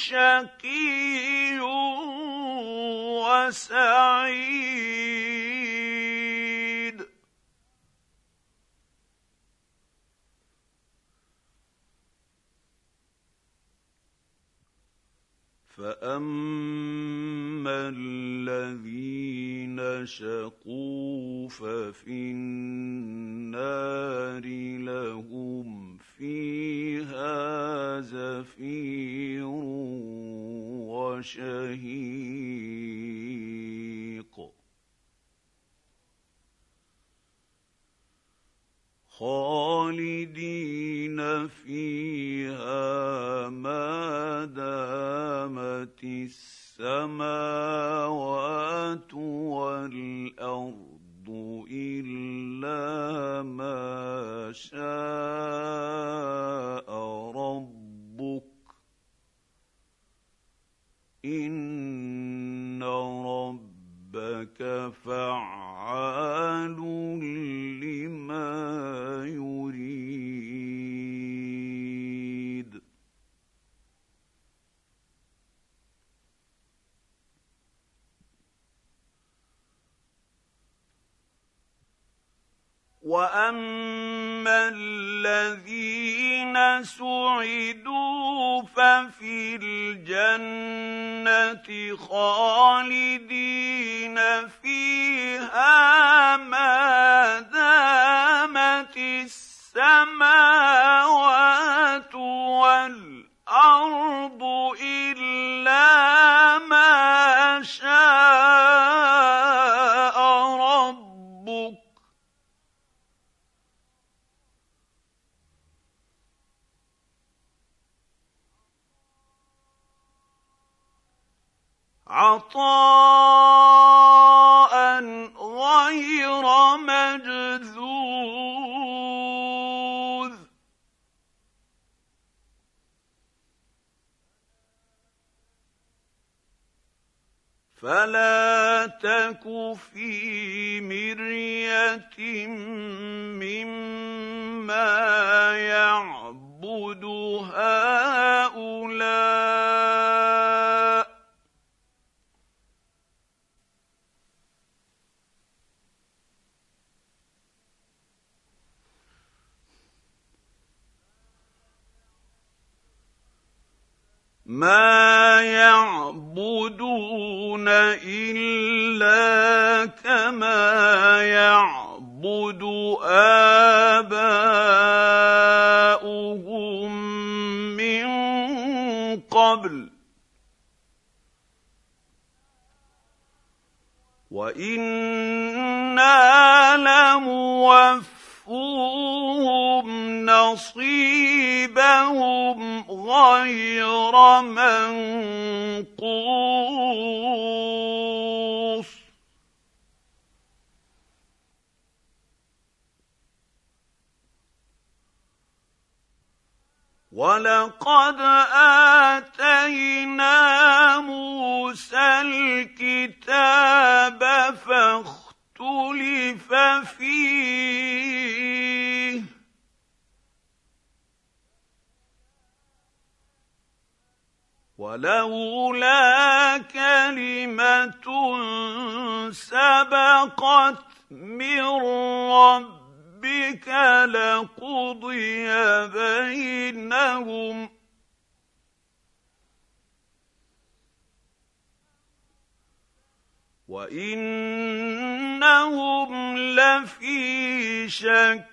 شقي وسعيد وأنا لموفوهم نصيبهم غير منقوص ولقد اتينا موسى الكتاب فاختلف فيه. ولولا كلمه سبقت من رب ربك لقضي بينهم ۖ. وإنهم لفي شك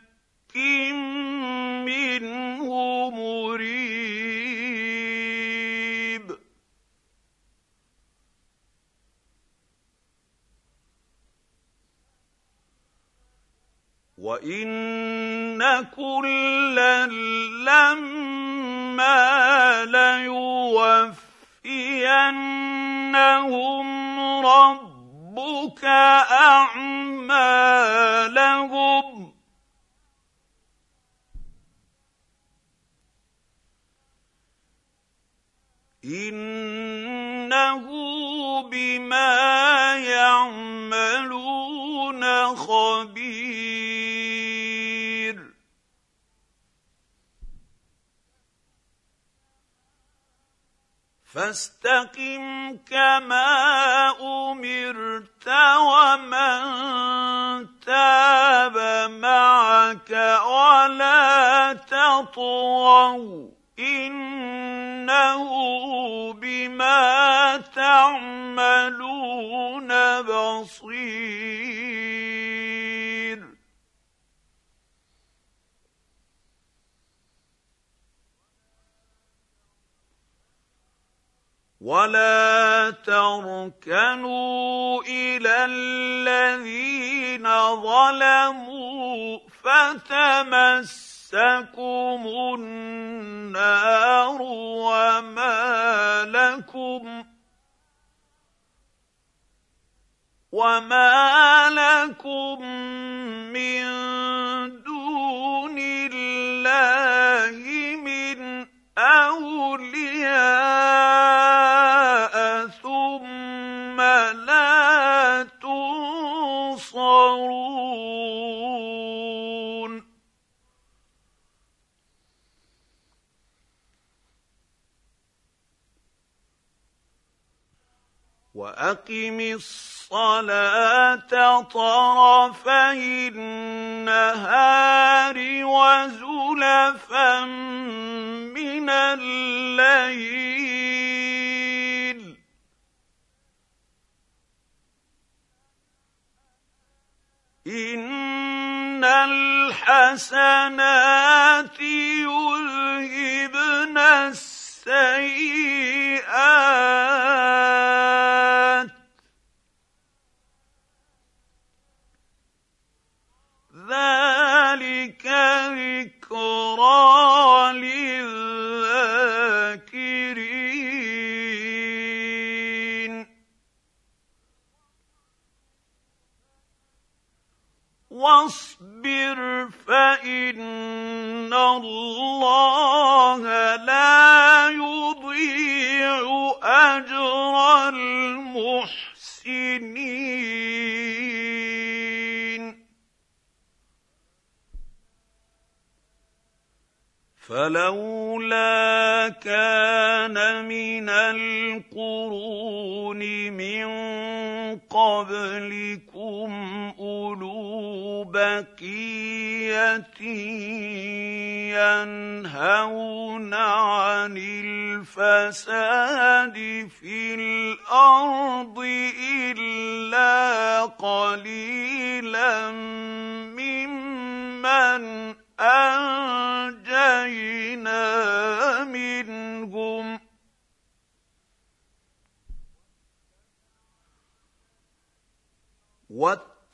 منه مريب وان كلا لما ليوفينهم ربك اعمالهم انه بما يعملون خبير فاستقم كما أمرت ومن تاب معك ولا تطغوا إنه بما تعملون بصير. ولا تركنوا إلى الذين ظلموا فتمس مسكم النار وما لكم وما لكم من دون الله من اولياء تنصرون وأقم الصلاة طرفي النهار وزلفا من الليل. ان الحسنات يذهبن السيئات واصبر فإن الله لا يضيع أجر المحسنين. فلولا كان من القرون من قبلكم أولو بقيه ينهون عن الفساد في الأرض الا قليلا ممن انجينا منهم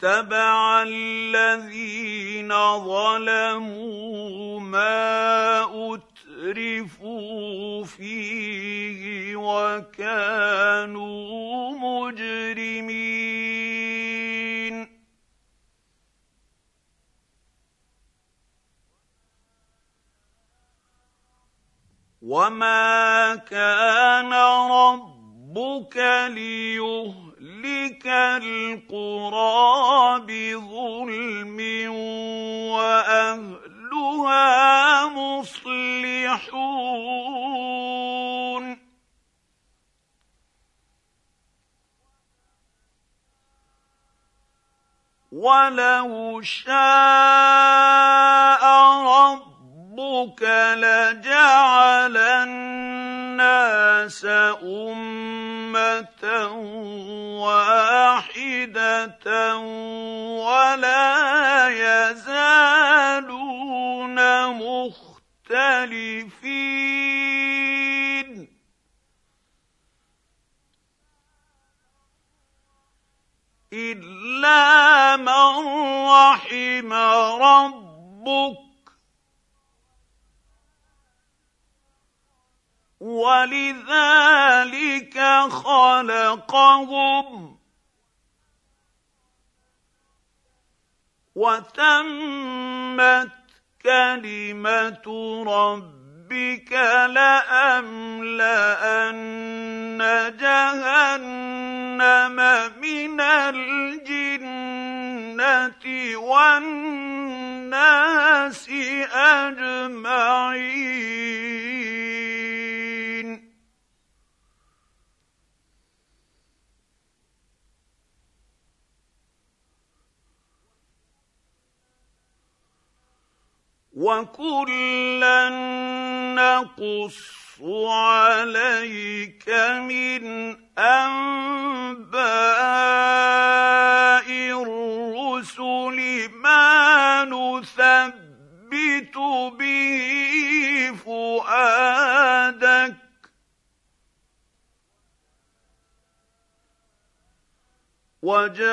واتبع الذين ظلموا ما أترفوا فيه وكانوا مجرمين. وما كان ربك ليهلك القرى بظلم واهلها مصلحون ولو شاء ربك ربك لجعل الناس امه واحدة ولا يزالون مختلفين. إلا من رحم ربك ولذلك خلقهم. وتمت كلمة ربك لأملأن جهنم من الجنة والناس أجمعين. وكلا نقص عليك من انباء الرسل ما نثبت به فؤادك وجاءك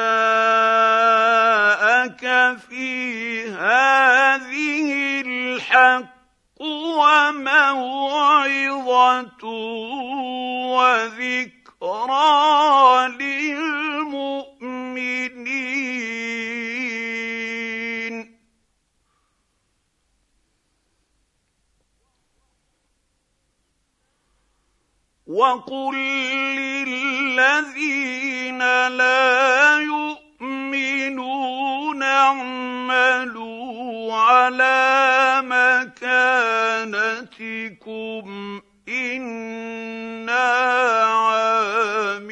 في هذه الحق وموعظة وذكرى للمؤمنين. وقل للذين لا يؤمنون اعملوا على مكانتكم أنا عاملون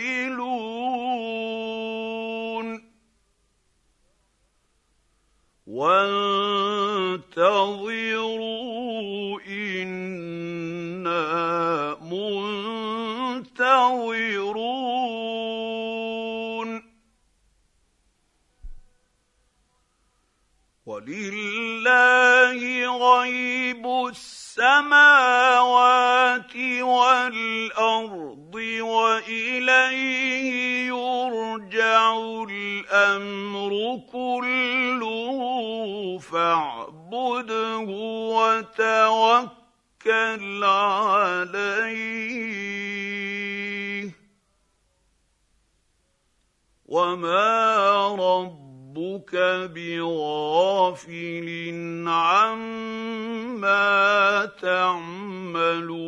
وانتظروا ولله غيب السماوات والأرض وإليه يرجع الأمر كله. فاعبده وتوكل عليه. وما رب ربك بغافل عما تعملون.